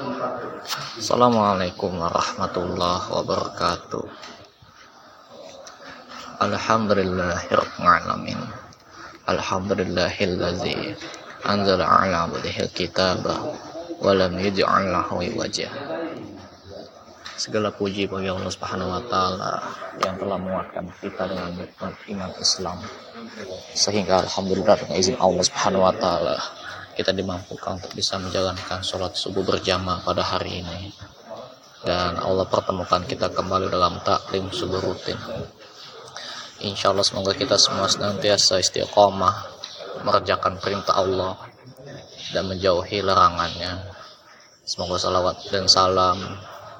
Assalamualaikum warahmatullahi wabarakatuh. Alhamdulillahirrahmanirrahim. Alhamdulillahillazi anzala ala abdihil kitaba wa lam yaj'al lahu wajah. Segala puji bagi Allah Subhanahu wa taala yang telah menguatkan kita dengan nikmat iman Islam. Sehingga alhamdulillah dengan izin Allah Subhanahu wa taala kita dimampukan untuk bisa menjalankan sholat subuh berjamaah pada hari ini. Dan Allah pertemukan kita kembali dalam taklim subuh rutin. Insya Allah semoga kita semua senantiasa istiqomah mengerjakan perintah Allah dan menjauhi larangannya. Semoga salawat dan salam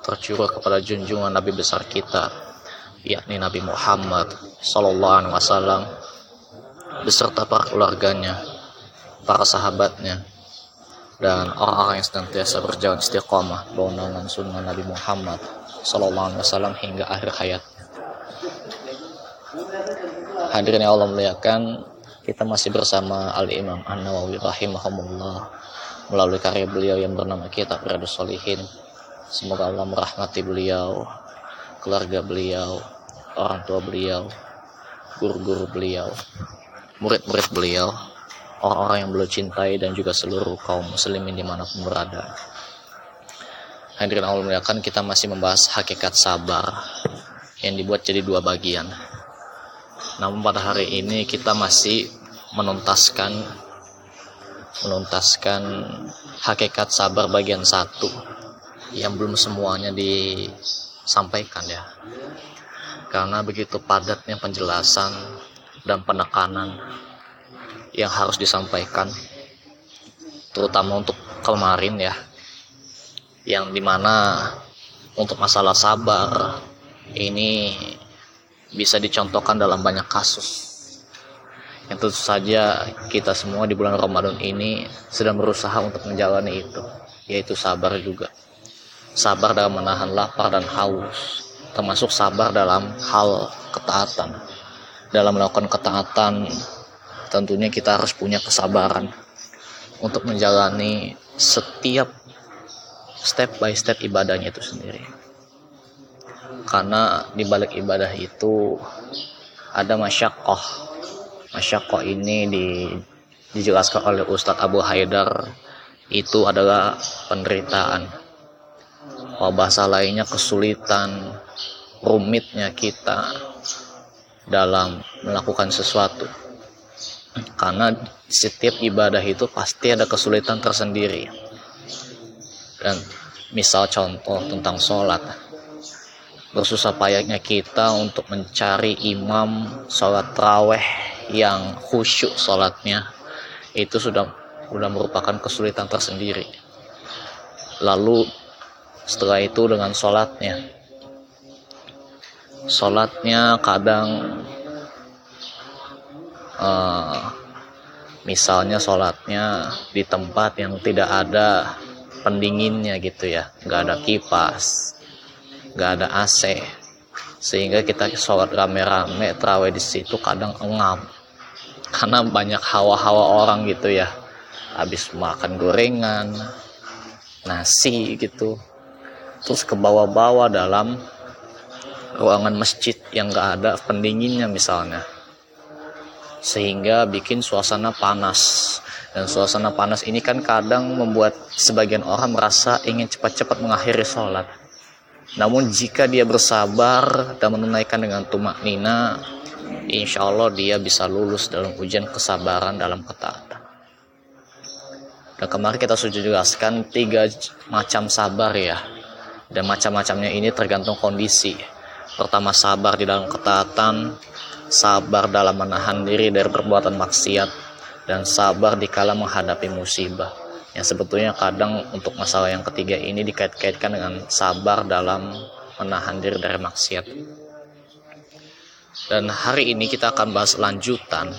tercurah kepada junjungan Nabi besar kita yakni Nabi Muhammad Sallallahu Alaihi Wasallam beserta para keluarganya para sahabatnya dan orang-orang yang senantiasa berjalan istiqomah bawaan sunnah Nabi Muhammad Sallallahu Alaihi Wasallam hingga akhir hayat. Hadirin yang Allah muliakan, kita masih bersama Al Imam An Nawawi rahimahumullah melalui karya beliau yang bernama Kitab Riyadus Solihin. Semoga Allah merahmati beliau, keluarga beliau, orang tua beliau, guru-guru beliau, murid-murid beliau, orang-orang yang beliau cintai dan juga seluruh kaum muslimin di mana pun berada. Hadirin Allah muliakan kita masih membahas hakikat sabar yang dibuat jadi dua bagian. Namun pada hari ini kita masih menuntaskan menuntaskan hakikat sabar bagian satu yang belum semuanya disampaikan ya karena begitu padatnya penjelasan dan penekanan yang harus disampaikan terutama untuk kemarin ya yang di mana untuk masalah sabar ini bisa dicontohkan dalam banyak kasus. Yang tentu saja kita semua di bulan Ramadan ini sedang berusaha untuk menjalani itu yaitu sabar juga. Sabar dalam menahan lapar dan haus termasuk sabar dalam hal ketaatan. Dalam melakukan ketaatan tentunya kita harus punya kesabaran untuk menjalani setiap step by step ibadahnya itu sendiri. Karena di balik ibadah itu ada masyakoh. Masyakoh ini di, dijelaskan oleh Ustadz Abu Haidar itu adalah penderitaan. Oh, bahasa lainnya kesulitan, rumitnya kita dalam melakukan sesuatu karena setiap ibadah itu pasti ada kesulitan tersendiri. Dan misal contoh tentang sholat. Bersusah payahnya kita untuk mencari imam sholat raweh yang khusyuk sholatnya itu sudah sudah merupakan kesulitan tersendiri. Lalu setelah itu dengan sholatnya. Sholatnya kadang uh, misalnya sholatnya di tempat yang tidak ada pendinginnya gitu ya. Nggak ada kipas nggak ada AC sehingga kita sholat rame-rame terawih di situ kadang engam. Karena banyak hawa-hawa orang gitu ya. Habis makan gorengan nasi gitu. Terus ke bawah-bawah dalam ruangan masjid yang nggak ada pendinginnya misalnya sehingga bikin suasana panas. Dan suasana panas ini kan kadang membuat sebagian orang merasa ingin cepat-cepat mengakhiri sholat. Namun jika dia bersabar dan menunaikan dengan tumak nina insya Allah dia bisa lulus dalam ujian kesabaran dalam ketaatan. Dan kemarin kita sudah jelaskan tiga macam sabar ya. Dan macam-macamnya ini tergantung kondisi. Pertama sabar di dalam ketaatan sabar dalam menahan diri dari perbuatan maksiat, dan sabar dikala menghadapi musibah. Yang sebetulnya kadang untuk masalah yang ketiga ini dikait-kaitkan dengan sabar dalam menahan diri dari maksiat. Dan hari ini kita akan bahas lanjutan.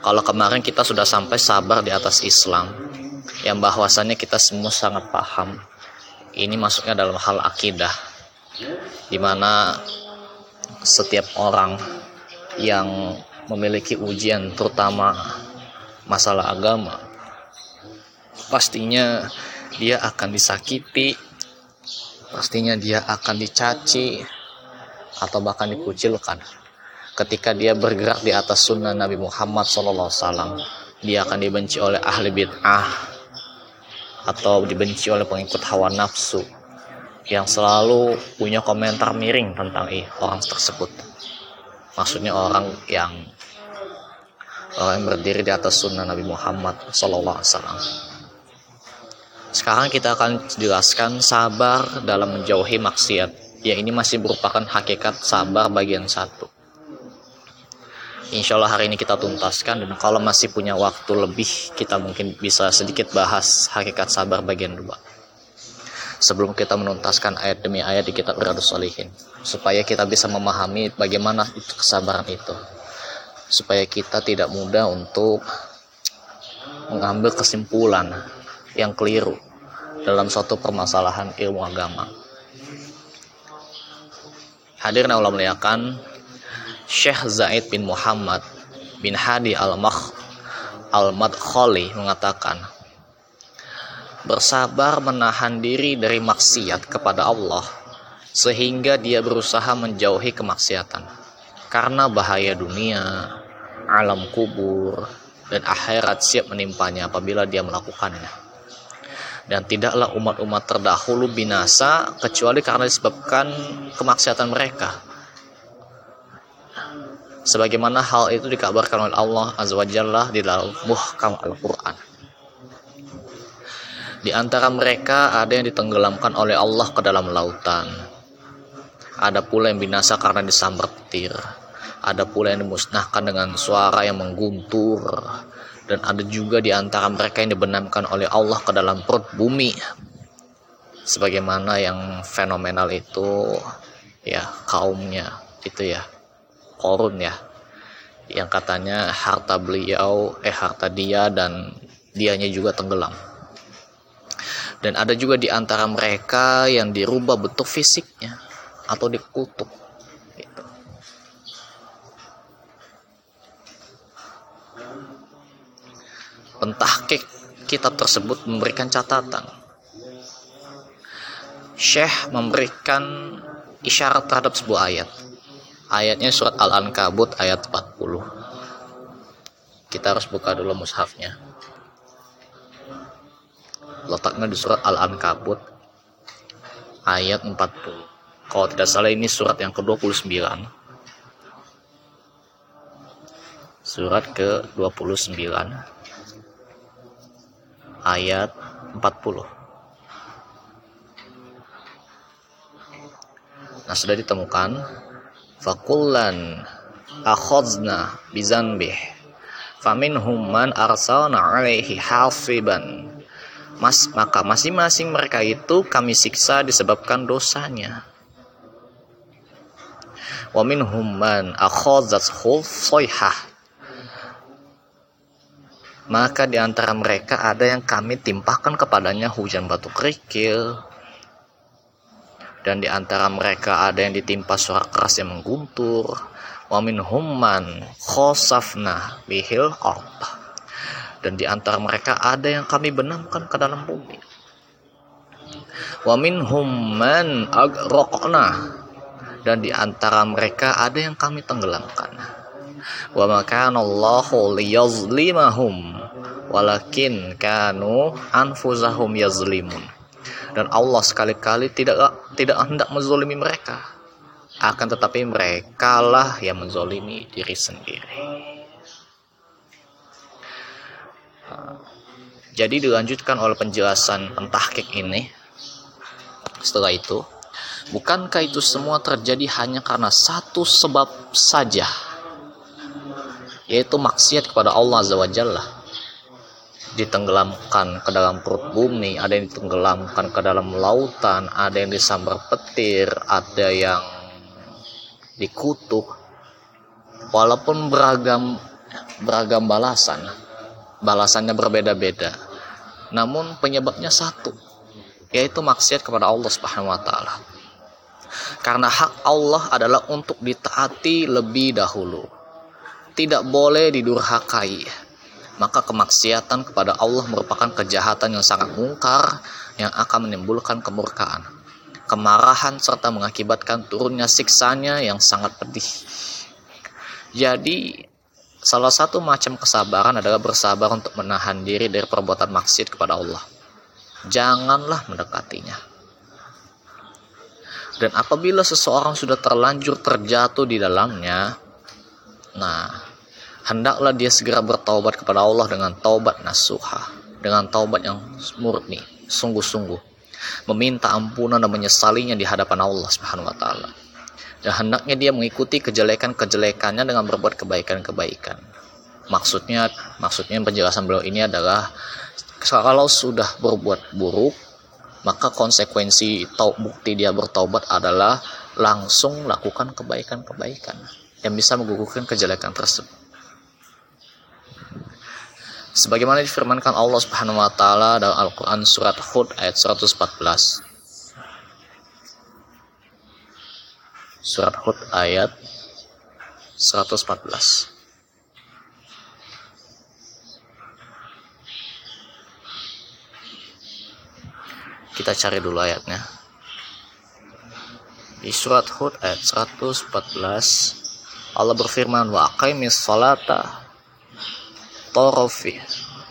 Kalau kemarin kita sudah sampai sabar di atas Islam, yang bahwasannya kita semua sangat paham. Ini masuknya dalam hal akidah, di mana setiap orang yang memiliki ujian terutama masalah agama. Pastinya dia akan disakiti pastinya dia akan dicaci atau bahkan dikucilkan. Ketika dia bergerak di atas sunnah Nabi Muhammad SAW dia akan dibenci oleh ahli bid'ah atau dibenci oleh pengikut hawa nafsu yang selalu punya komentar miring tentang orang tersebut maksudnya orang yang orang yang berdiri di atas sunnah Nabi Muhammad SAW sekarang kita akan jelaskan sabar dalam menjauhi maksiat. Ya ini masih merupakan hakikat sabar bagian satu. Insya Allah hari ini kita tuntaskan dan kalau masih punya waktu lebih kita mungkin bisa sedikit bahas hakikat sabar bagian dua sebelum kita menuntaskan ayat demi ayat di kitab Riyadus Salihin supaya kita bisa memahami bagaimana itu kesabaran itu supaya kita tidak mudah untuk mengambil kesimpulan yang keliru dalam suatu permasalahan ilmu agama. Hadirin Allah muliakan, Syekh Zaid bin Muhammad bin Hadi al-Makh al-Madkhali mengatakan bersabar menahan diri dari maksiat kepada Allah sehingga dia berusaha menjauhi kemaksiatan karena bahaya dunia, alam kubur, dan akhirat siap menimpanya apabila dia melakukannya. Dan tidaklah umat-umat terdahulu binasa kecuali karena disebabkan kemaksiatan mereka sebagaimana hal itu dikabarkan oleh Allah Azza wa Jalla di dalam muhkam Al-Qur'an. Di antara mereka ada yang ditenggelamkan oleh Allah ke dalam lautan. Ada pula yang binasa karena disambar petir. Ada pula yang dimusnahkan dengan suara yang mengguntur. Dan ada juga di antara mereka yang dibenamkan oleh Allah ke dalam perut bumi. Sebagaimana yang fenomenal itu ya kaumnya itu ya korun ya yang katanya harta beliau eh harta dia dan dianya juga tenggelam dan ada juga di antara mereka yang dirubah bentuk fisiknya atau dikutuk gitu. pentahkik kitab tersebut memberikan catatan Syekh memberikan isyarat terhadap sebuah ayat Ayatnya surat Al-Ankabut ayat 40. Kita harus buka dulu mushafnya. Letaknya di surat Al-Ankabut ayat 40. Kalau tidak salah ini surat yang ke-29. Surat ke-29 ayat 40. Nah, sudah ditemukan fakullan akhadna bizanbih faminhum man arsalna alaihi hasiban Mas, maka masing-masing mereka itu kami siksa disebabkan dosanya. Wa minhum man akhadzat. Maka di antara mereka ada yang kami timpahkan kepadanya hujan batu kerikil, dan di antara mereka ada yang ditimpa suara keras yang mengguntur wa minhum man khosafna bihil ard dan di antara mereka ada yang kami benamkan ke dalam bumi. Wa minhum man agraqna dan di antara mereka ada yang kami tenggelamkan. Wa makanallahu liyazlimahum walakin kanu anfusahum yazlimun. Dan Allah sekali-kali tidak tidak hendak menzolimi mereka. Akan tetapi mereka lah yang menzolimi diri sendiri jadi dilanjutkan oleh penjelasan pentahkik ini. Setelah itu bukankah itu semua terjadi hanya karena satu sebab saja? Yaitu maksiat kepada Allah Azza wa Jalla. Ditenggelamkan ke dalam perut bumi, ada yang ditenggelamkan ke dalam lautan, ada yang disambar petir, ada yang dikutuk. Walaupun beragam beragam balasan, balasannya berbeda-beda. Namun penyebabnya satu, yaitu maksiat kepada Allah Subhanahu wa taala. Karena hak Allah adalah untuk ditaati lebih dahulu. Tidak boleh didurhakai maka kemaksiatan kepada Allah merupakan kejahatan yang sangat mungkar yang akan menimbulkan kemurkaan, kemarahan serta mengakibatkan turunnya siksanya yang sangat pedih. Jadi, salah satu macam kesabaran adalah bersabar untuk menahan diri dari perbuatan maksiat kepada Allah. Janganlah mendekatinya. Dan apabila seseorang sudah terlanjur terjatuh di dalamnya, nah, hendaklah dia segera bertaubat kepada Allah dengan taubat nasuha, dengan taubat yang murni, sungguh-sungguh, meminta ampunan dan menyesalinya di hadapan Allah Subhanahu wa taala. Dan hendaknya dia mengikuti kejelekan-kejelekannya dengan berbuat kebaikan-kebaikan. Maksudnya maksudnya penjelasan beliau ini adalah kalau sudah berbuat buruk, maka konsekuensi tau bukti dia bertaubat adalah langsung lakukan kebaikan-kebaikan yang bisa menggugurkan kejelekan tersebut. Sebagaimana difirmankan Allah Subhanahu wa taala dalam Al-Qur'an surat Hud ayat 114. Surat Hud ayat 114. Kita cari dulu ayatnya. Di surat Hud ayat 114 Allah berfirman wa aqimis salata torofi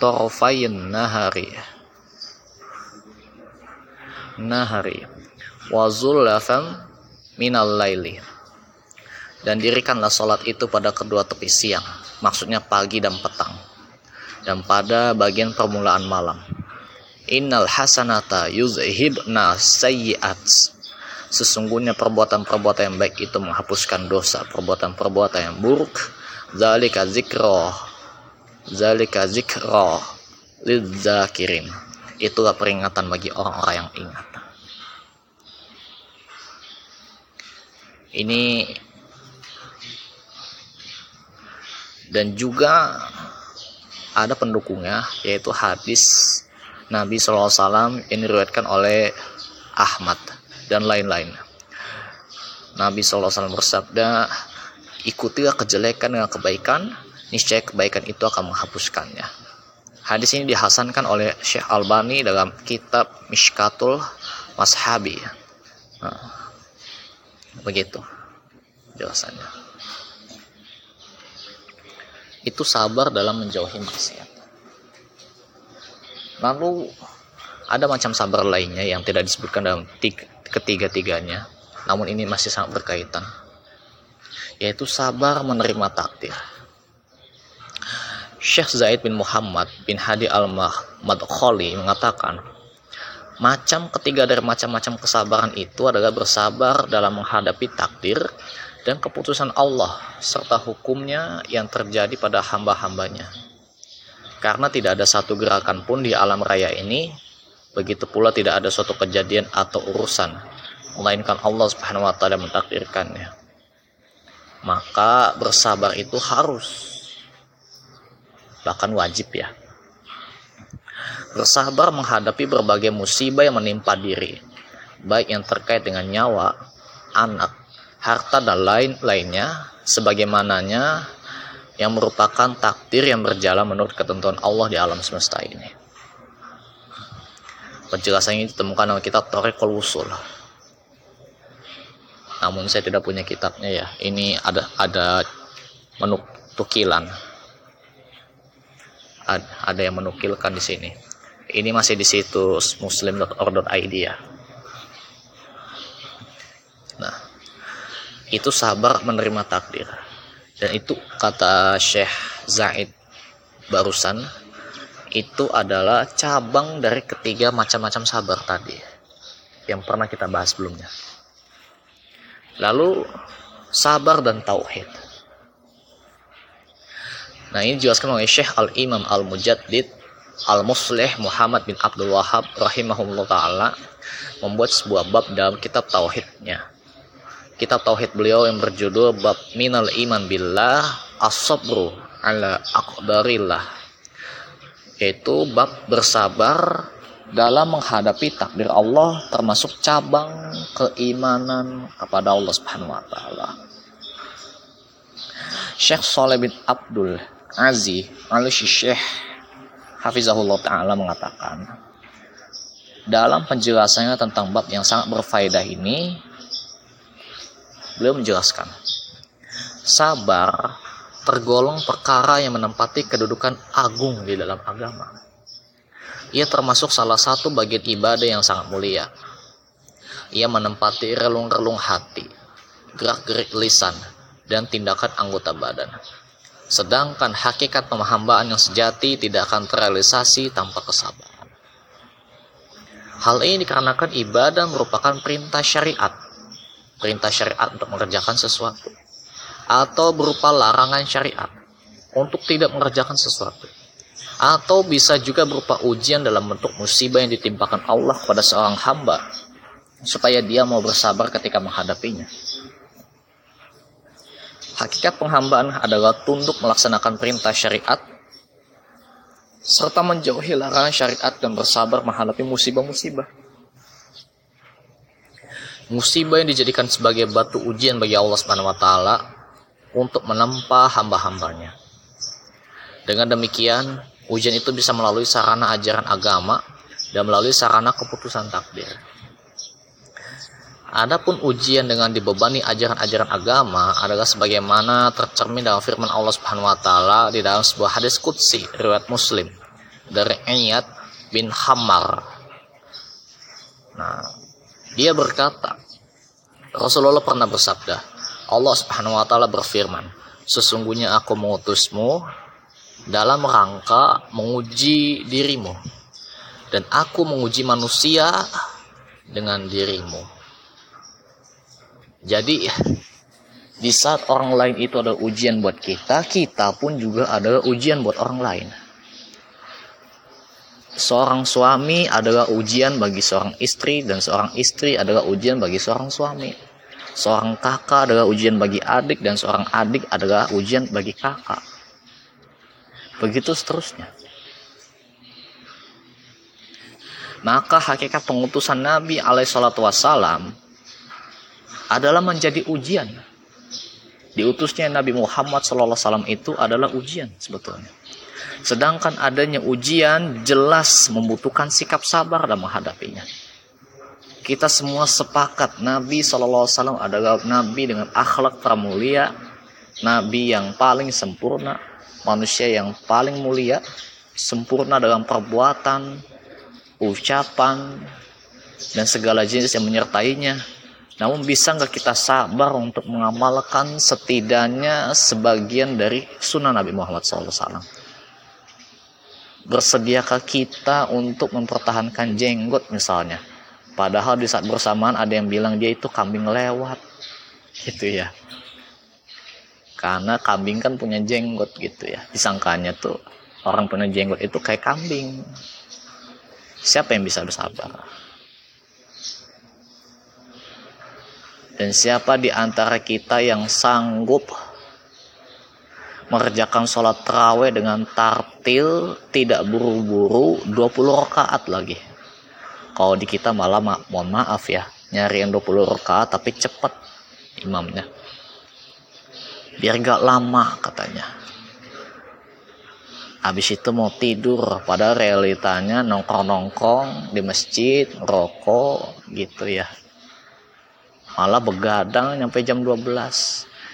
torofayin nahari nahari wazulafam minal laili dan dirikanlah sholat itu pada kedua tepi siang maksudnya pagi dan petang dan pada bagian permulaan malam innal hasanata yuzhibna sayyiat sesungguhnya perbuatan-perbuatan yang baik itu menghapuskan dosa perbuatan-perbuatan yang buruk zalika zikra Zalika zikra lidzakirin. Itulah peringatan bagi orang-orang yang ingat. Ini dan juga ada pendukungnya yaitu hadis Nabi SAW yang diriwayatkan oleh Ahmad dan lain-lain. Nabi SAW bersabda, ikutilah kejelekan dengan kebaikan, niscaya kebaikan itu akan menghapuskannya. Hadis ini dihasankan oleh Syekh Albani dalam kitab Mishkatul Mashabi. Nah, begitu jelasannya. Itu sabar dalam menjauhi maksiat. Lalu ada macam sabar lainnya yang tidak disebutkan dalam ketiga-tiganya, namun ini masih sangat berkaitan, yaitu sabar menerima takdir. Syekh Zaid bin Muhammad bin Hadi al-Madkhali mengatakan, macam ketiga dari macam-macam kesabaran itu adalah bersabar dalam menghadapi takdir dan keputusan Allah serta hukumnya yang terjadi pada hamba-hambanya. Karena tidak ada satu gerakan pun di alam raya ini, begitu pula tidak ada suatu kejadian atau urusan, melainkan Allah Subhanahu wa taala mentakdirkannya. Maka bersabar itu harus bahkan wajib ya. Bersabar menghadapi berbagai musibah yang menimpa diri, baik yang terkait dengan nyawa, anak, harta dan lain-lainnya, sebagaimananya yang merupakan takdir yang berjalan menurut ketentuan Allah di alam semesta ini. Penjelasan ini ditemukan dalam kitab Tariqul Wusul. Namun saya tidak punya kitabnya ya. Ini ada ada menukilan ada yang menukilkan di sini. Ini masih di situs muslim.org.id ya. Nah, itu sabar menerima takdir. Dan itu kata Syekh Zaid barusan itu adalah cabang dari ketiga macam-macam sabar tadi yang pernah kita bahas sebelumnya. Lalu sabar dan tauhid. Nah ini dijelaskan oleh Syekh Al-Imam Al-Mujaddid Al-Musleh Muhammad bin Abdul Wahab rahimahullah ta'ala membuat sebuah bab dalam kitab Tauhidnya. Kitab Tauhid beliau yang berjudul Bab Minal Iman Billah As-Sabru ala Aqdarillah yaitu bab bersabar dalam menghadapi takdir Allah termasuk cabang keimanan kepada Allah Subhanahu wa taala. Syekh Saleh bin Abdul Azi al-Syekh Hafizahullah Ta'ala mengatakan dalam penjelasannya tentang bab yang sangat berfaedah ini beliau menjelaskan sabar tergolong perkara yang menempati kedudukan agung di dalam agama. Ia termasuk salah satu bagian ibadah yang sangat mulia. Ia menempati relung-relung hati gerak-gerik lisan dan tindakan anggota badan Sedangkan hakikat pemahambaan yang sejati tidak akan terrealisasi tanpa kesabaran. Hal ini dikarenakan ibadah merupakan perintah syariat. Perintah syariat untuk mengerjakan sesuatu. Atau berupa larangan syariat untuk tidak mengerjakan sesuatu. Atau bisa juga berupa ujian dalam bentuk musibah yang ditimpakan Allah kepada seorang hamba supaya dia mau bersabar ketika menghadapinya. Hakikat penghambaan adalah tunduk melaksanakan perintah syariat serta menjauhi larangan syariat dan bersabar menghadapi musibah-musibah. Musibah yang dijadikan sebagai batu ujian bagi Allah Subhanahu wa taala untuk menempa hamba-hambanya. Dengan demikian, ujian itu bisa melalui sarana ajaran agama dan melalui sarana keputusan takdir. Adapun ujian dengan dibebani ajaran-ajaran agama adalah sebagaimana tercermin dalam firman Allah Subhanahu wa taala di dalam sebuah hadis qudsi riwayat Muslim dari Iyad bin Hammar. Nah, dia berkata, Rasulullah pernah bersabda, Allah Subhanahu wa taala berfirman, "Sesungguhnya aku mengutusmu dalam rangka menguji dirimu dan aku menguji manusia dengan dirimu." Jadi di saat orang lain itu ada ujian buat kita, kita pun juga ada ujian buat orang lain. Seorang suami adalah ujian bagi seorang istri dan seorang istri adalah ujian bagi seorang suami. Seorang kakak adalah ujian bagi adik dan seorang adik adalah ujian bagi kakak. Begitu seterusnya. Maka hakikat pengutusan Nabi alaihissalatu wassalam adalah menjadi ujian. Diutusnya Nabi Muhammad SAW itu adalah ujian sebetulnya. Sedangkan adanya ujian jelas membutuhkan sikap sabar dalam menghadapinya. Kita semua sepakat Nabi SAW adalah Nabi dengan akhlak pramulia, Nabi yang paling sempurna, manusia yang paling mulia, sempurna dalam perbuatan, ucapan, dan segala jenis yang menyertainya namun bisa nggak kita sabar untuk mengamalkan setidaknya sebagian dari sunnah Nabi Muhammad SAW? Bersediakah kita untuk mempertahankan jenggot misalnya? Padahal di saat bersamaan ada yang bilang dia itu kambing lewat. Gitu ya. Karena kambing kan punya jenggot gitu ya. Disangkanya tuh orang punya jenggot itu kayak kambing. Siapa yang bisa bersabar? Dan siapa di antara kita yang sanggup mengerjakan sholat terawih dengan tartil, tidak buru-buru, 20 rakaat lagi. Kalau di kita malah ma mohon maaf ya, nyari yang 20 rakaat tapi cepat imamnya. Biar gak lama katanya. Habis itu mau tidur, pada realitanya nongkrong-nongkrong di masjid, rokok gitu ya malah begadang sampai jam 12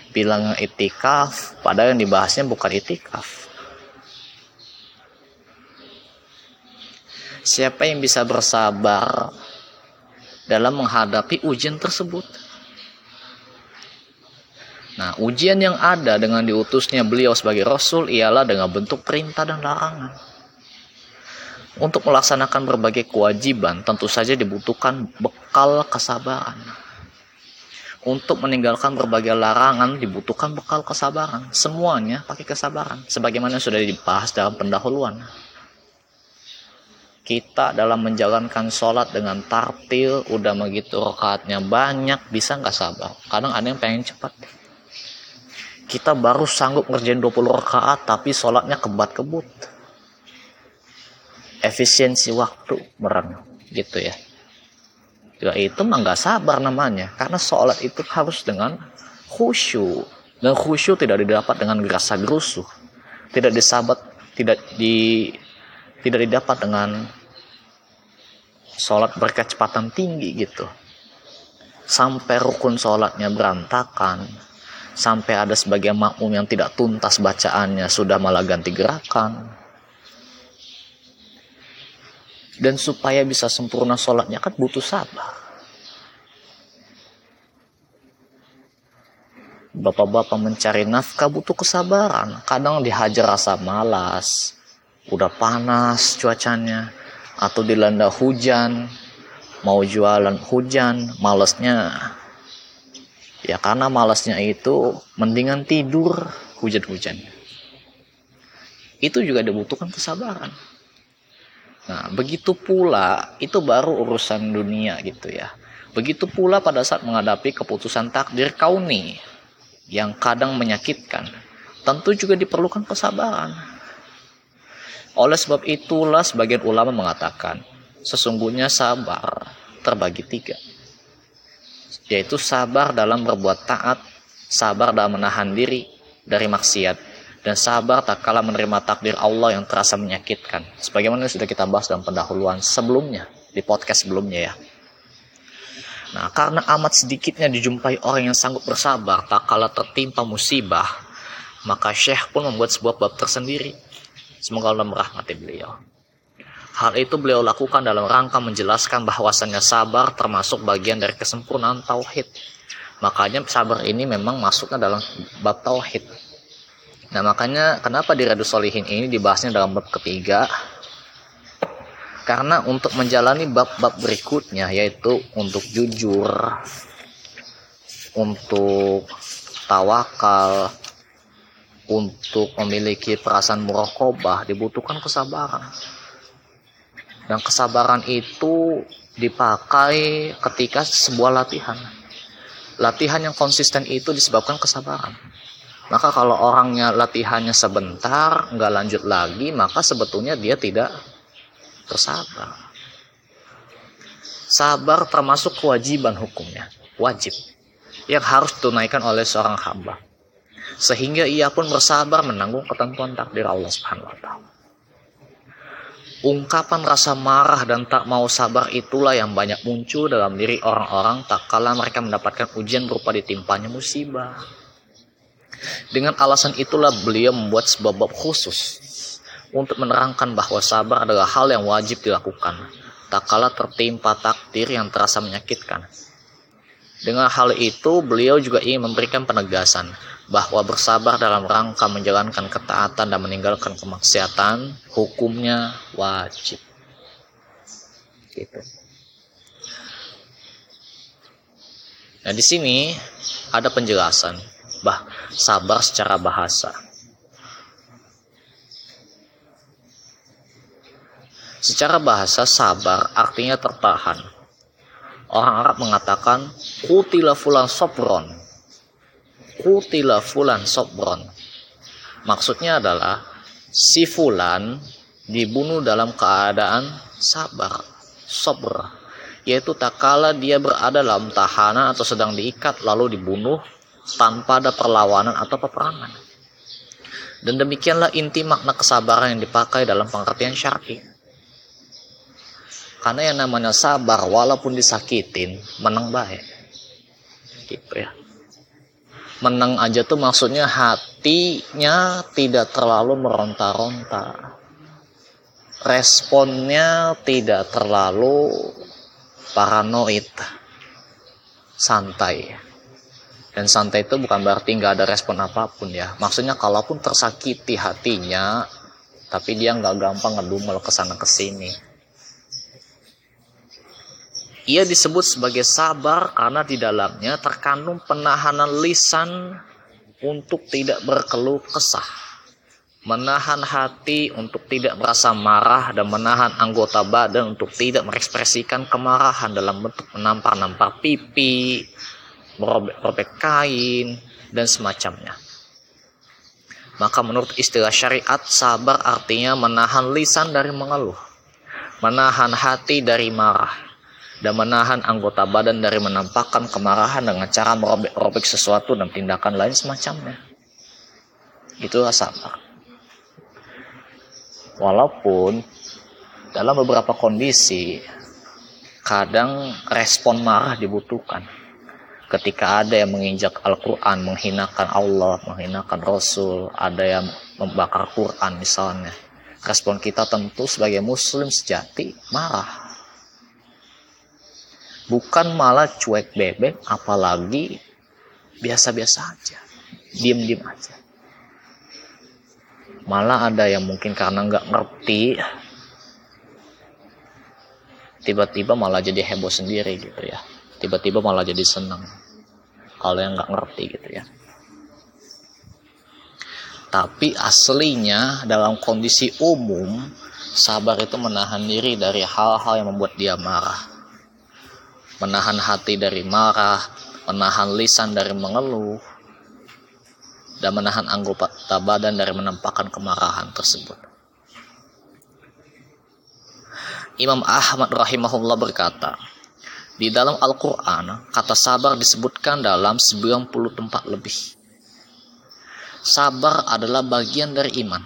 bilang itikaf padahal yang dibahasnya bukan itikaf siapa yang bisa bersabar dalam menghadapi ujian tersebut Nah, ujian yang ada dengan diutusnya beliau sebagai rasul ialah dengan bentuk perintah dan larangan. Untuk melaksanakan berbagai kewajiban, tentu saja dibutuhkan bekal kesabaran. Untuk meninggalkan berbagai larangan dibutuhkan bekal kesabaran. Semuanya pakai kesabaran. Sebagaimana sudah dibahas dalam pendahuluan. Kita dalam menjalankan sholat dengan tartil, udah begitu rakaatnya banyak, bisa nggak sabar. Kadang ada yang pengen cepat. Kita baru sanggup ngerjain 20 rakaat, tapi sholatnya kebat-kebut. Efisiensi waktu merang, gitu ya ya itu mah nggak sabar namanya. Karena sholat itu harus dengan khusyuk. Dan khusyuk tidak didapat dengan gerasa gerusuh. Tidak disabat tidak di tidak didapat dengan sholat berkecepatan tinggi gitu. Sampai rukun sholatnya berantakan. Sampai ada sebagian makmum yang tidak tuntas bacaannya sudah malah ganti gerakan dan supaya bisa sempurna sholatnya kan butuh sabar. Bapak-bapak mencari nafkah butuh kesabaran. Kadang dihajar rasa malas udah panas cuacanya atau dilanda hujan mau jualan hujan malesnya. Ya karena malesnya itu mendingan tidur hujan-hujan. Itu juga dibutuhkan kesabaran nah begitu pula itu baru urusan dunia gitu ya. Begitu pula pada saat menghadapi keputusan takdir kauni yang kadang menyakitkan tentu juga diperlukan kesabaran. Oleh sebab itulah sebagian ulama mengatakan sesungguhnya sabar terbagi tiga. Yaitu sabar dalam berbuat taat sabar dalam menahan diri dari maksiat dan sabar tak kala menerima takdir Allah yang terasa menyakitkan sebagaimana sudah kita bahas dalam pendahuluan sebelumnya di podcast sebelumnya ya Nah, karena amat sedikitnya dijumpai orang yang sanggup bersabar tak kala tertimpa musibah, maka Syekh pun membuat sebuah bab tersendiri. Semoga Allah merahmati beliau. Hal itu beliau lakukan dalam rangka menjelaskan bahwasannya sabar termasuk bagian dari kesempurnaan tauhid. Makanya sabar ini memang masuknya dalam bab tauhid. Nah makanya kenapa di Radu Solihin ini dibahasnya dalam bab ketiga karena untuk menjalani bab-bab berikutnya yaitu untuk jujur untuk tawakal untuk memiliki perasaan murokobah dibutuhkan kesabaran dan kesabaran itu dipakai ketika sebuah latihan. Latihan yang konsisten itu disebabkan kesabaran. Maka kalau orangnya latihannya sebentar, nggak lanjut lagi, maka sebetulnya dia tidak bersabar. Sabar termasuk kewajiban hukumnya, wajib yang harus ditunaikan oleh seorang hamba. Sehingga ia pun bersabar menanggung ketentuan takdir Allah Subhanahu wa taala. Ungkapan rasa marah dan tak mau sabar itulah yang banyak muncul dalam diri orang-orang tak kala mereka mendapatkan ujian berupa ditimpanya musibah. Dengan alasan itulah beliau membuat sebuah bab khusus untuk menerangkan bahwa sabar adalah hal yang wajib dilakukan, tak kala tertimpa takdir yang terasa menyakitkan. Dengan hal itu, beliau juga ingin memberikan penegasan bahwa bersabar dalam rangka menjalankan ketaatan dan meninggalkan kemaksiatan hukumnya wajib. Gitu. Nah di sini ada penjelasan bah sabar secara bahasa secara bahasa sabar artinya tertahan orang Arab mengatakan kutila fulan sobron kutila fulan sobron. Maksudnya adalah si fulan dibunuh dalam keadaan sabar, sobr. Yaitu tak kala dia berada dalam tahanan atau sedang diikat lalu dibunuh tanpa ada perlawanan atau peperangan. Dan demikianlah inti makna kesabaran yang dipakai dalam pengertian syar'i. Karena yang namanya sabar walaupun disakitin menang baik. Gitu ya menang aja tuh maksudnya hatinya tidak terlalu meronta-ronta responnya tidak terlalu paranoid santai dan santai itu bukan berarti nggak ada respon apa pun ya. Maksudnya kalaupun tersakiti hatinya tapi dia nggak gampang ngedumel ke sana ke sini ia disebut sebagai sabar karena di dalamnya terkandung penahanan lisan untuk tidak berkeluh kesah. Menahan hati untuk tidak merasa marah dan menahan anggota badan untuk tidak mengekspresikan kemarahan dalam bentuk menampar-nampar pipi, merobek-robek kain, dan semacamnya. Maka menurut istilah syariat, sabar artinya menahan lisan dari mengeluh, menahan hati dari marah, dan menahan anggota badan dari menampakkan kemarahan dengan cara merobek-robek sesuatu dan tindakan lain semacamnya. Itulah sabar. walaupun dalam beberapa kondisi kadang respon marah dibutuhkan ketika ada yang menginjak Al-Quran, menghinakan Allah, menghinakan Rasul, ada yang membakar Quran misalnya. Respon kita tentu sebagai muslim sejati marah. Bukan malah cuek bebek, apalagi biasa-biasa aja. Diem-diem aja. Malah ada yang mungkin karena nggak ngerti, tiba-tiba malah jadi heboh sendiri gitu ya tiba-tiba malah jadi senang kalau yang nggak ngerti gitu ya. Tapi aslinya dalam kondisi umum sabar itu menahan diri dari hal-hal yang membuat dia marah. Menahan hati dari marah menahan lisan dari mengeluh dan menahan anggota badan dari menampakkan kemarahan tersebut. Imam Ahmad rahimahullah berkata, di dalam Al-Quran, kata sabar disebutkan dalam 90 tempat lebih. Sabar adalah bagian dari iman.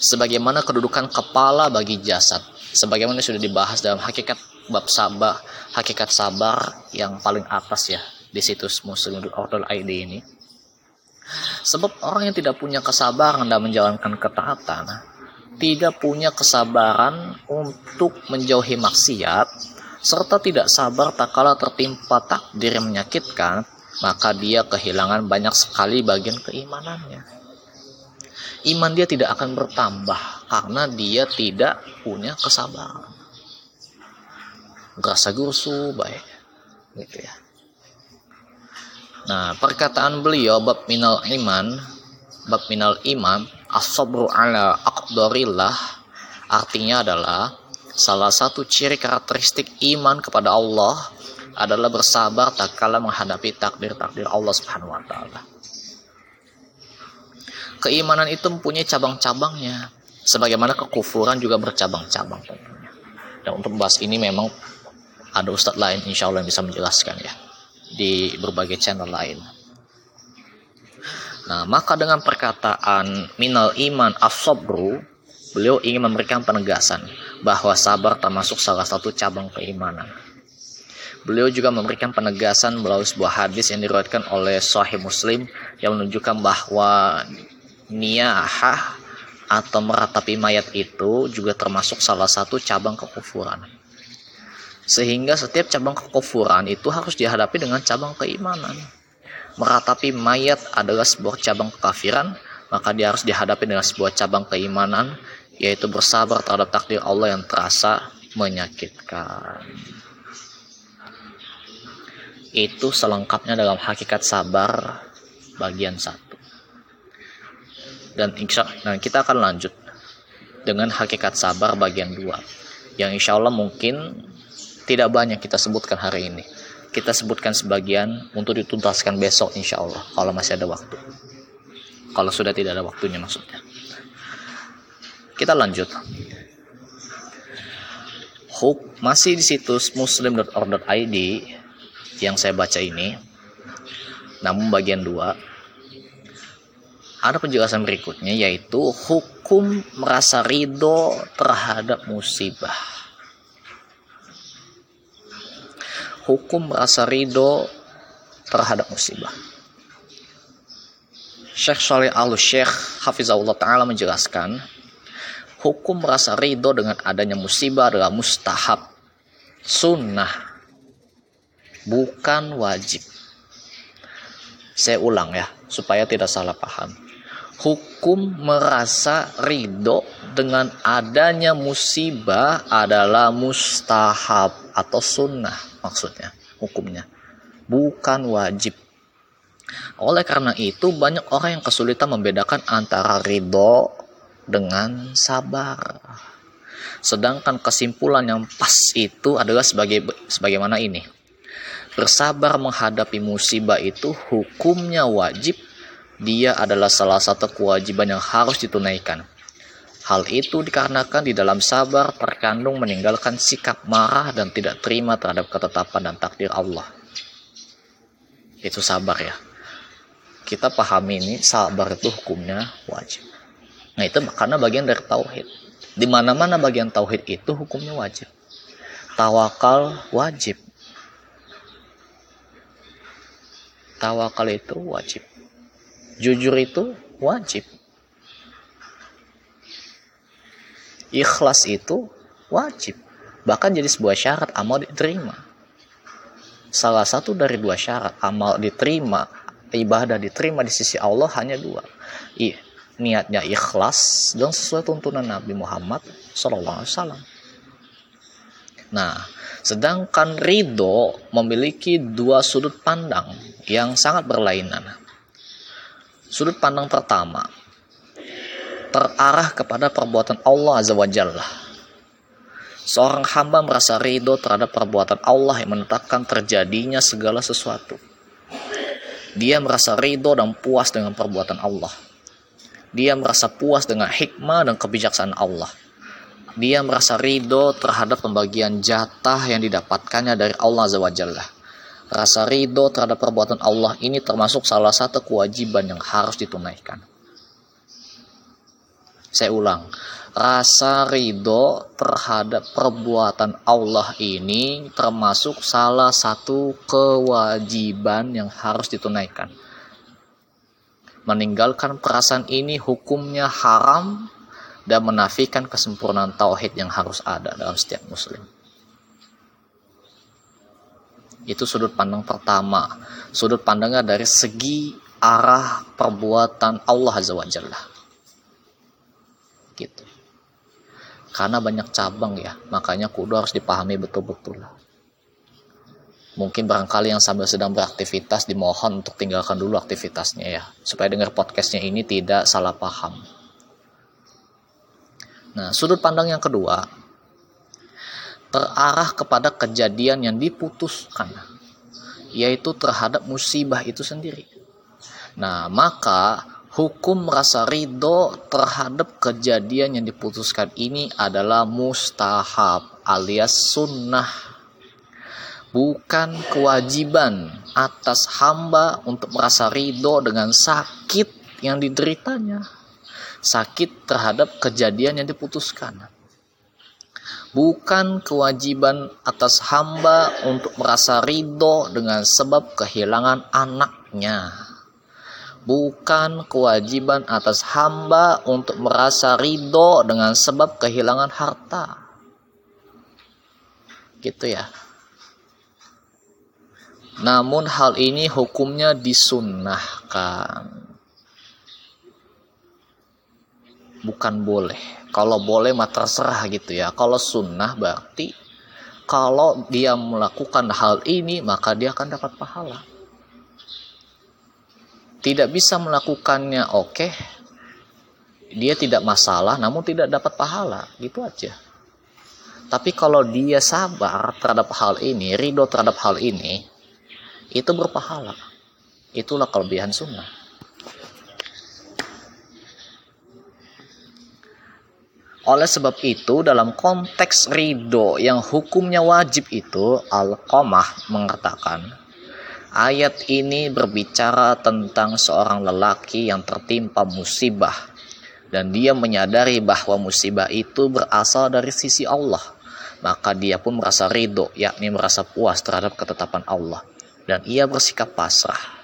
Sebagaimana kedudukan kepala bagi jasad. Sebagaimana sudah dibahas dalam hakikat bab sabar, hakikat sabar yang paling atas ya di situs muslim.org.id ini. Sebab orang yang tidak punya kesabaran dan menjalankan ketaatan, tidak punya kesabaran untuk menjauhi maksiat, serta tidak sabar tak kala tertimpa takdir yang menyakitkan, maka dia kehilangan banyak sekali bagian keimanannya. Iman dia tidak akan bertambah karena dia tidak punya kesabaran. Gerasa gusu baik. Gitu ya. Nah, perkataan beliau bab minal iman, bab minal iman, as-sabru ala aqdarillah artinya adalah Salah satu ciri karakteristik iman kepada Allah adalah bersabar tak kala menghadapi takdir-takdir Allah Subhanahu wa taala. Keimanan itu mempunyai cabang-cabangnya, sebagaimana kekufuran juga bercabang-cabang tentunya. Dan untuk membahas ini memang ada ustadz lain insya Allah yang bisa menjelaskan ya di berbagai channel lain. Nah, maka dengan perkataan minal iman as-sabru Beliau ingin memberikan penegasan bahwa sabar termasuk salah satu cabang keimanan. Beliau juga memberikan penegasan melalui sebuah hadis yang diriwayatkan oleh Sahih Muslim yang menunjukkan bahwa niyahah atau meratapi mayat itu juga termasuk salah satu cabang kekufuran. Sehingga setiap cabang kekufuran itu harus dihadapi dengan cabang keimanan. Meratapi mayat adalah sebuah cabang kekafiran, maka dia harus dihadapi dengan sebuah cabang keimanan yaitu bersabar terhadap takdir Allah yang terasa menyakitkan. Itu selengkapnya dalam hakikat sabar bagian satu. Dan insya dan kita akan lanjut dengan hakikat sabar bagian dua. Yang insya Allah mungkin tidak banyak kita sebutkan hari ini. Kita sebutkan sebagian untuk dituntaskan besok insya Allah kalau masih ada waktu. Kalau sudah tidak ada waktunya maksudnya. Kita lanjut. Huk masih di situs muslim.org.id yang saya baca ini. Namun bagian 2 ada penjelasan berikutnya yaitu hukum merasa ridho terhadap musibah. Hukum merasa ridho terhadap musibah. Syekh Saleh Al-Syekh Hafizahullah Ta'ala menjelaskan hukum merasa ridho dengan adanya musibah adalah mustahab, sunnah, bukan wajib. Saya ulang ya, supaya tidak salah paham. Hukum merasa ridho dengan adanya musibah adalah mustahab atau sunnah maksudnya, hukumnya. Bukan wajib. Oleh karena itu banyak orang yang kesulitan membedakan antara ridho dengan sabar. Sedangkan kesimpulan yang pas itu adalah sebagai sebagaimana ini. Bersabar menghadapi musibah itu hukumnya wajib. Dia adalah salah satu kewajiban yang harus ditunaikan. Hal itu dikarenakan di dalam sabar terkandung meninggalkan sikap marah dan tidak terima terhadap ketetapan dan takdir Allah. Itu sabar ya. Kita pahami ini sabar itu hukumnya wajib. Nah itu karena bagian dari tauhid. Di mana-mana bagian tauhid itu hukumnya wajib. Tawakal wajib. Tawakal itu wajib. Jujur itu wajib. Ikhlas itu wajib. Bahkan jadi sebuah syarat amal diterima. Salah satu dari dua syarat amal diterima, ibadah diterima di sisi Allah hanya dua. I, niatnya ikhlas dan sesuai tuntunan Nabi Muhammad SAW. Nah, sedangkan ridho memiliki dua sudut pandang yang sangat berlainan. Sudut pandang pertama terarah kepada perbuatan Allah Azza wa Jalla. Seorang hamba merasa ridho terhadap perbuatan Allah yang menetapkan terjadinya segala sesuatu. Dia merasa ridho dan puas dengan perbuatan Allah dia merasa puas dengan hikmah dan kebijaksanaan Allah. Dia merasa ridho terhadap pembagian jatah yang didapatkannya dari Allah Azza. Rasa ridho terhadap perbuatan Allah ini termasuk salah satu kewajiban yang harus ditunaikan. Saya ulang, rasa ridho terhadap perbuatan Allah ini termasuk salah satu kewajiban yang harus ditunaikan meninggalkan perasaan ini hukumnya haram dan menafikan kesempurnaan tauhid yang harus ada dalam setiap muslim. Itu sudut pandang pertama. Sudut pandangnya dari segi arah perbuatan Allah Azza wa Jalla. Gitu. Karena banyak cabang ya, makanya kudu harus dipahami betul-betul mungkin barangkali yang sambil sedang beraktivitas dimohon untuk tinggalkan dulu aktivitasnya ya supaya dengar podcastnya ini tidak salah paham. Nah sudut pandang yang kedua terarah kepada kejadian yang diputuskan yaitu terhadap musibah itu sendiri. Nah maka hukum rasa ridho terhadap kejadian yang diputuskan ini adalah mustahab alias sunnah bukan kewajiban atas hamba untuk merasa ridho dengan sakit yang dideritanya. Sakit terhadap kejadian yang diputuskan. Bukan kewajiban atas hamba untuk merasa ridho dengan sebab kehilangan anaknya. Bukan kewajiban atas hamba untuk merasa ridho dengan sebab kehilangan harta. Gitu ya. Namun hal ini hukumnya disunnahkan. Bukan boleh. Kalau boleh mah terserah gitu ya. Kalau sunnah berarti kalau dia melakukan hal ini maka dia akan dapat pahala. Tidak bisa melakukannya oke. Okay. Dia tidak masalah namun tidak dapat pahala. Gitu aja. Tapi kalau dia sabar terhadap hal ini, ridho terhadap hal ini, itu berpahala. Itulah kelebihan sunnah. Oleh sebab itu, dalam konteks ridho yang hukumnya wajib itu, Al-Qamah mengatakan, ayat ini berbicara tentang seorang lelaki yang tertimpa musibah, dan dia menyadari bahwa musibah itu berasal dari sisi Allah. Maka dia pun merasa ridho, yakni merasa puas terhadap ketetapan Allah dan ia bersikap pasrah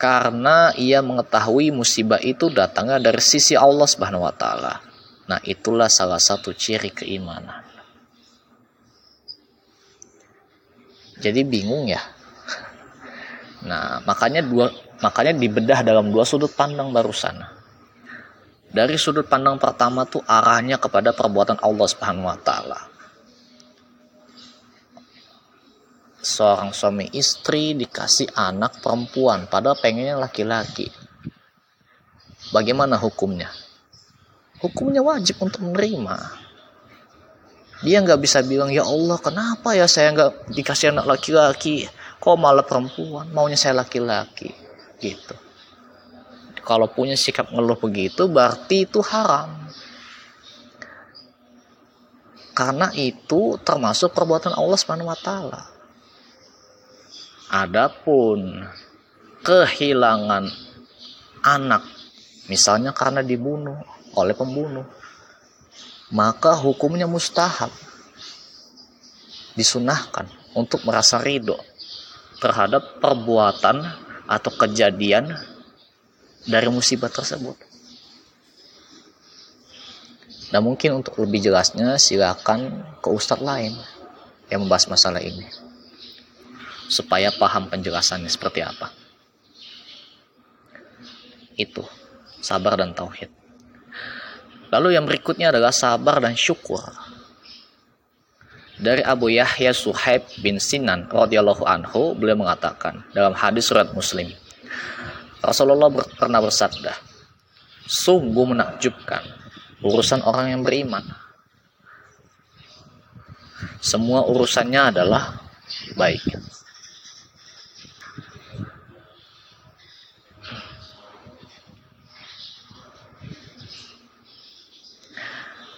karena ia mengetahui musibah itu datangnya dari sisi Allah Subhanahu wa taala. Nah, itulah salah satu ciri keimanan. Jadi bingung ya. Nah, makanya dua makanya dibedah dalam dua sudut pandang barusan. Dari sudut pandang pertama tuh arahnya kepada perbuatan Allah Subhanahu wa taala. Seorang suami istri dikasih anak perempuan padahal pengennya laki-laki. Bagaimana hukumnya? Hukumnya wajib untuk menerima. Dia nggak bisa bilang ya Allah kenapa ya saya nggak dikasih anak laki-laki? Kok malah perempuan? Maunya saya laki-laki. Gitu. Kalau punya sikap ngeluh begitu berarti itu haram. Karena itu termasuk perbuatan Allah Subhanahu Adapun kehilangan anak, misalnya karena dibunuh oleh pembunuh, maka hukumnya mustahab disunahkan untuk merasa ridho terhadap perbuatan atau kejadian dari musibah tersebut. Dan mungkin untuk lebih jelasnya silakan ke ustadz lain yang membahas masalah ini. Supaya paham penjelasannya seperti apa. Itu sabar dan tauhid. Lalu yang berikutnya adalah sabar dan syukur. Dari Abu Yahya Suhaib bin Sinan radhiyallahu anhu beliau mengatakan dalam hadis surat Muslim Rasulullah pernah bersabda sungguh menakjubkan urusan orang yang beriman semua urusannya adalah baik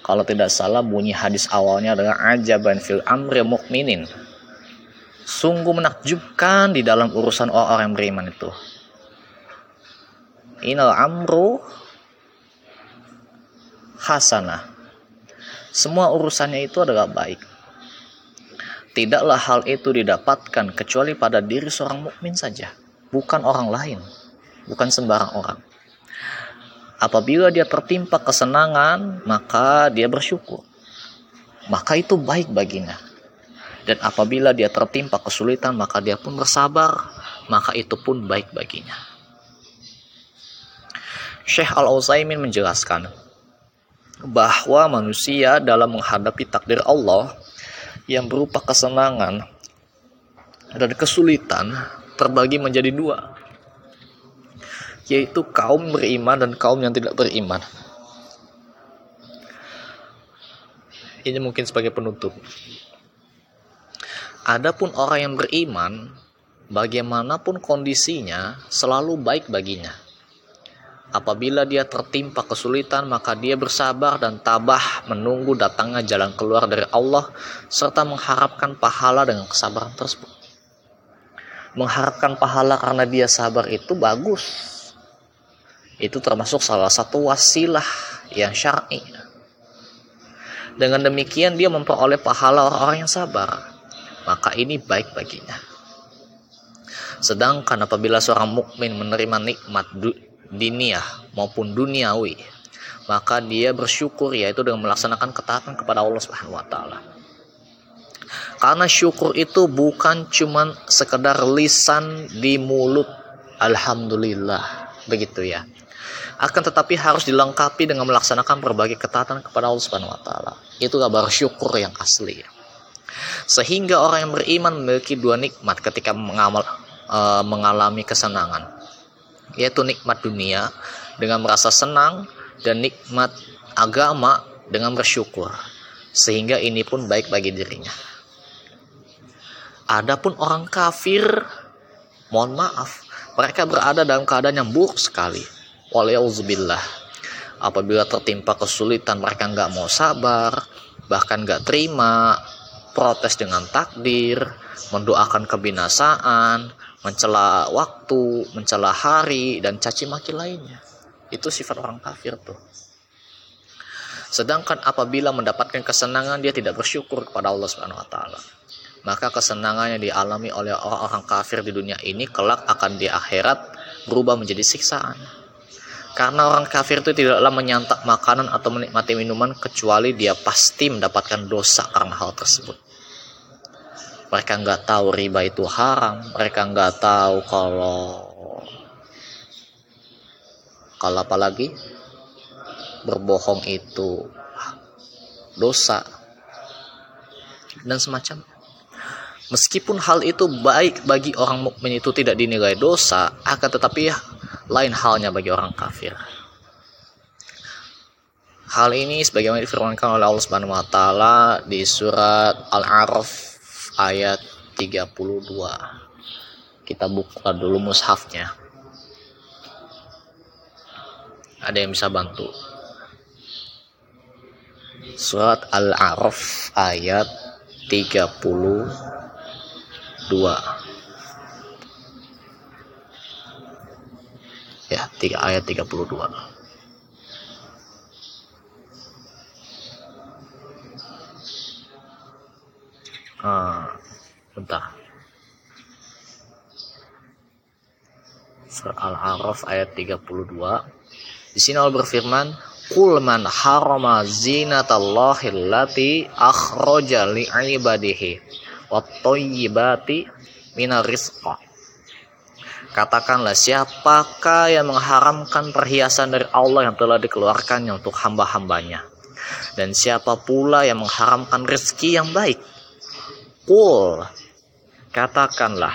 kalau tidak salah bunyi hadis awalnya adalah ajaban fil amri mukminin sungguh menakjubkan di dalam urusan orang-orang yang beriman itu. Inal amru hasanah semua urusannya itu adalah baik. Tidaklah hal itu didapatkan kecuali pada diri seorang mukmin saja bukan orang lain bukan sembarang orang Apabila dia tertimpa kesenangan, maka dia bersyukur. Maka itu baik baginya. Dan apabila dia tertimpa kesulitan, maka dia pun bersabar, maka itu pun baik baginya. Syekh Al-Utsaimin menjelaskan bahwa manusia dalam menghadapi takdir Allah yang berupa kesenangan dan kesulitan terbagi menjadi dua yaitu kaum beriman dan kaum yang tidak beriman. Ini mungkin sebagai penutup. Adapun orang yang beriman, bagaimanapun kondisinya, selalu baik baginya. Apabila dia tertimpa kesulitan, maka dia bersabar dan tabah menunggu datangnya jalan keluar dari Allah, serta mengharapkan pahala dengan kesabaran tersebut. Mengharapkan pahala karena dia sabar itu bagus, itu termasuk salah satu wasilah yang syar'i. Dengan demikian dia memperoleh pahala orang-orang yang sabar. Maka ini baik baginya. Sedangkan apabila seorang mukmin menerima nikmat dunia maupun duniawi, maka dia bersyukur yaitu dengan melaksanakan ketaatan kepada Allah Subhanahu wa taala. Karena syukur itu bukan cuman sekedar lisan di mulut alhamdulillah begitu ya akan tetapi harus dilengkapi dengan melaksanakan berbagai ketaatan kepada Allah Subhanahu wa taala. Itu kabar syukur yang asli. Sehingga orang yang beriman memiliki dua nikmat ketika mengamal, e, mengalami kesenangan, yaitu nikmat dunia dengan merasa senang dan nikmat agama dengan bersyukur. Sehingga ini pun baik bagi dirinya. Adapun orang kafir, mohon maaf, mereka berada dalam keadaan yang buruk sekali Waliyauzubillah. Apabila tertimpa kesulitan mereka nggak mau sabar, bahkan nggak terima, protes dengan takdir, mendoakan kebinasaan, mencela waktu, mencela hari, dan caci maki lainnya. Itu sifat orang kafir tuh. Sedangkan apabila mendapatkan kesenangan dia tidak bersyukur kepada Allah Subhanahu wa taala. Maka kesenangan yang dialami oleh orang-orang kafir di dunia ini kelak akan di akhirat berubah menjadi siksaan. Karena orang kafir itu tidaklah menyantap makanan atau menikmati minuman kecuali dia pasti mendapatkan dosa karena hal tersebut. Mereka nggak tahu riba itu haram, mereka nggak tahu kalau kalau apalagi berbohong itu dosa dan semacam. Meskipun hal itu baik bagi orang mukmin itu tidak dinilai dosa, akan tetapi ya lain halnya bagi orang kafir. Hal ini sebagaimana difirmankan oleh Allah Subhanahu wa taala di surat Al-A'raf ayat 32. Kita buka dulu mushafnya. Ada yang bisa bantu? Surat Al-A'raf ayat 32. ya tiga ayat 32 ah bentar. Surah al-araf ayat 32 di sini Allah berfirman Kul man harama zinatallahi allati akhraja li'ibadihi wat tayyibati minar rizqah Katakanlah siapakah yang mengharamkan perhiasan dari Allah yang telah dikeluarkannya untuk hamba-hambanya. Dan siapa pula yang mengharamkan rezeki yang baik. Qul katakanlah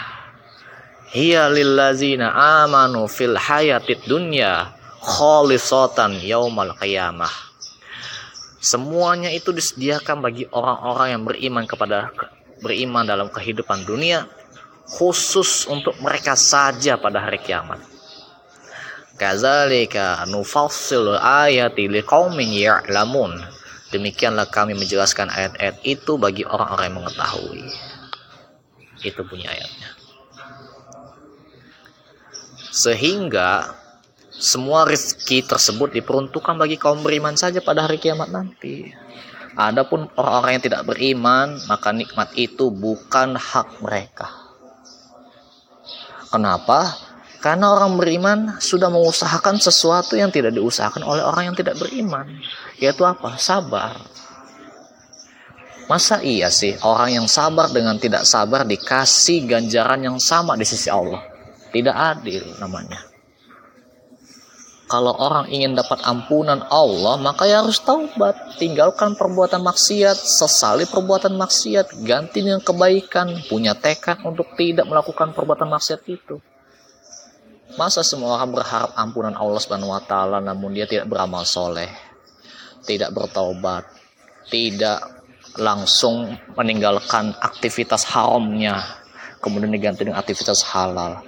hiya lillazina amanu fil hayatid dunya khalisatan yaumal qiyamah. Semuanya itu disediakan bagi orang-orang yang beriman kepada beriman dalam kehidupan dunia khusus untuk mereka saja pada hari kiamat. Kazalika nufassilu ayati liqaumin ya'lamun. Demikianlah kami menjelaskan ayat-ayat itu bagi orang-orang yang mengetahui. Itu punya ayatnya. Sehingga semua rezeki tersebut diperuntukkan bagi kaum beriman saja pada hari kiamat nanti. Adapun orang-orang yang tidak beriman, maka nikmat itu bukan hak mereka. Kenapa? Karena orang beriman sudah mengusahakan sesuatu yang tidak diusahakan oleh orang yang tidak beriman. Yaitu apa? Sabar. Masa iya sih orang yang sabar dengan tidak sabar dikasih ganjaran yang sama di sisi Allah? Tidak adil namanya. Kalau orang ingin dapat ampunan Allah, maka ya harus taubat. Tinggalkan perbuatan maksiat, sesali perbuatan maksiat, ganti dengan kebaikan, punya tekad untuk tidak melakukan perbuatan maksiat itu. Masa semua orang berharap ampunan Allah Subhanahu wa namun dia tidak beramal soleh, tidak bertaubat, tidak langsung meninggalkan aktivitas haramnya, kemudian diganti dengan aktivitas halal.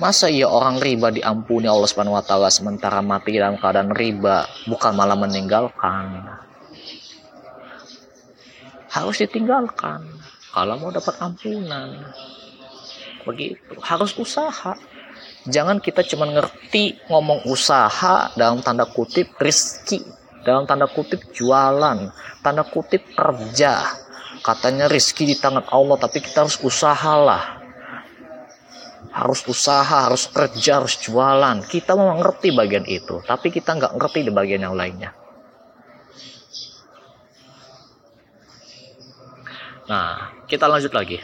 Masa iya orang riba diampuni Allah Subhanahu wa taala sementara mati dalam keadaan riba, bukan malah meninggalkan. Harus ditinggalkan kalau mau dapat ampunan. Begitu, harus usaha. Jangan kita cuma ngerti ngomong usaha dalam tanda kutip rizki, dalam tanda kutip jualan, tanda kutip kerja. Katanya rizki di tangan Allah, tapi kita harus usahalah harus usaha, harus kerja, harus jualan. Kita mau ngerti bagian itu, tapi kita nggak ngerti di bagian yang lainnya. Nah, kita lanjut lagi.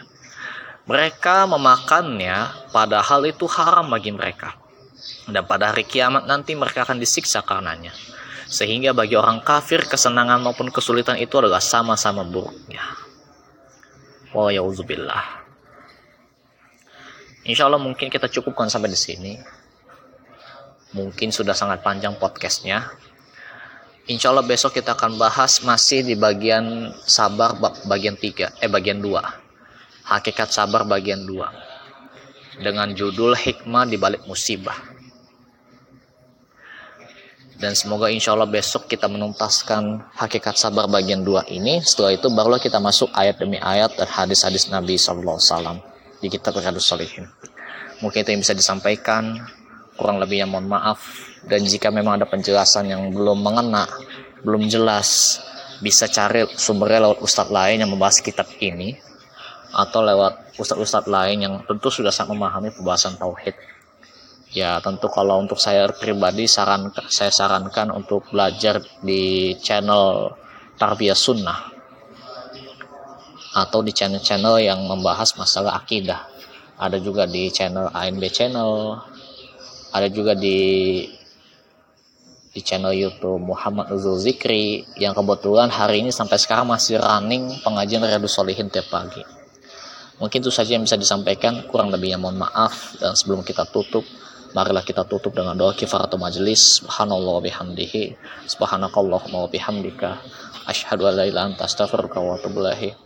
Mereka memakannya, padahal itu haram bagi mereka. Dan pada hari kiamat nanti mereka akan disiksa karenanya. Sehingga bagi orang kafir, kesenangan maupun kesulitan itu adalah sama-sama buruknya. Wa yauzubillah. Insya Allah mungkin kita cukupkan sampai di sini. Mungkin sudah sangat panjang podcastnya. Insya Allah besok kita akan bahas masih di bagian sabar bagian 3, eh bagian 2. Hakikat sabar bagian 2. Dengan judul hikmah di balik musibah. Dan semoga insya Allah besok kita menuntaskan hakikat sabar bagian 2 ini. Setelah itu barulah kita masuk ayat demi ayat dan hadis-hadis Nabi SAW di kitab Riyadus Salihin. Mungkin itu yang bisa disampaikan. Kurang lebihnya mohon maaf. Dan jika memang ada penjelasan yang belum mengena, belum jelas, bisa cari sumbernya lewat ustadz lain yang membahas kitab ini atau lewat ustadz-ustadz lain yang tentu sudah sangat memahami pembahasan tauhid. Ya tentu kalau untuk saya pribadi saran saya sarankan untuk belajar di channel Tarbiyah Sunnah atau di channel-channel yang membahas masalah akidah. Ada juga di channel ANB channel, ada juga di di channel YouTube Muhammad Uzul Zikri yang kebetulan hari ini sampai sekarang masih running pengajian Riyadus Solihin tiap pagi. Mungkin itu saja yang bisa disampaikan, kurang lebihnya mohon maaf dan sebelum kita tutup marilah kita tutup dengan doa kifaratul majelis subhanallah bihamdihi subhanakallahumma wa bihamdika asyhadu an la ilaha anta astaghfiruka wa atubu ilaik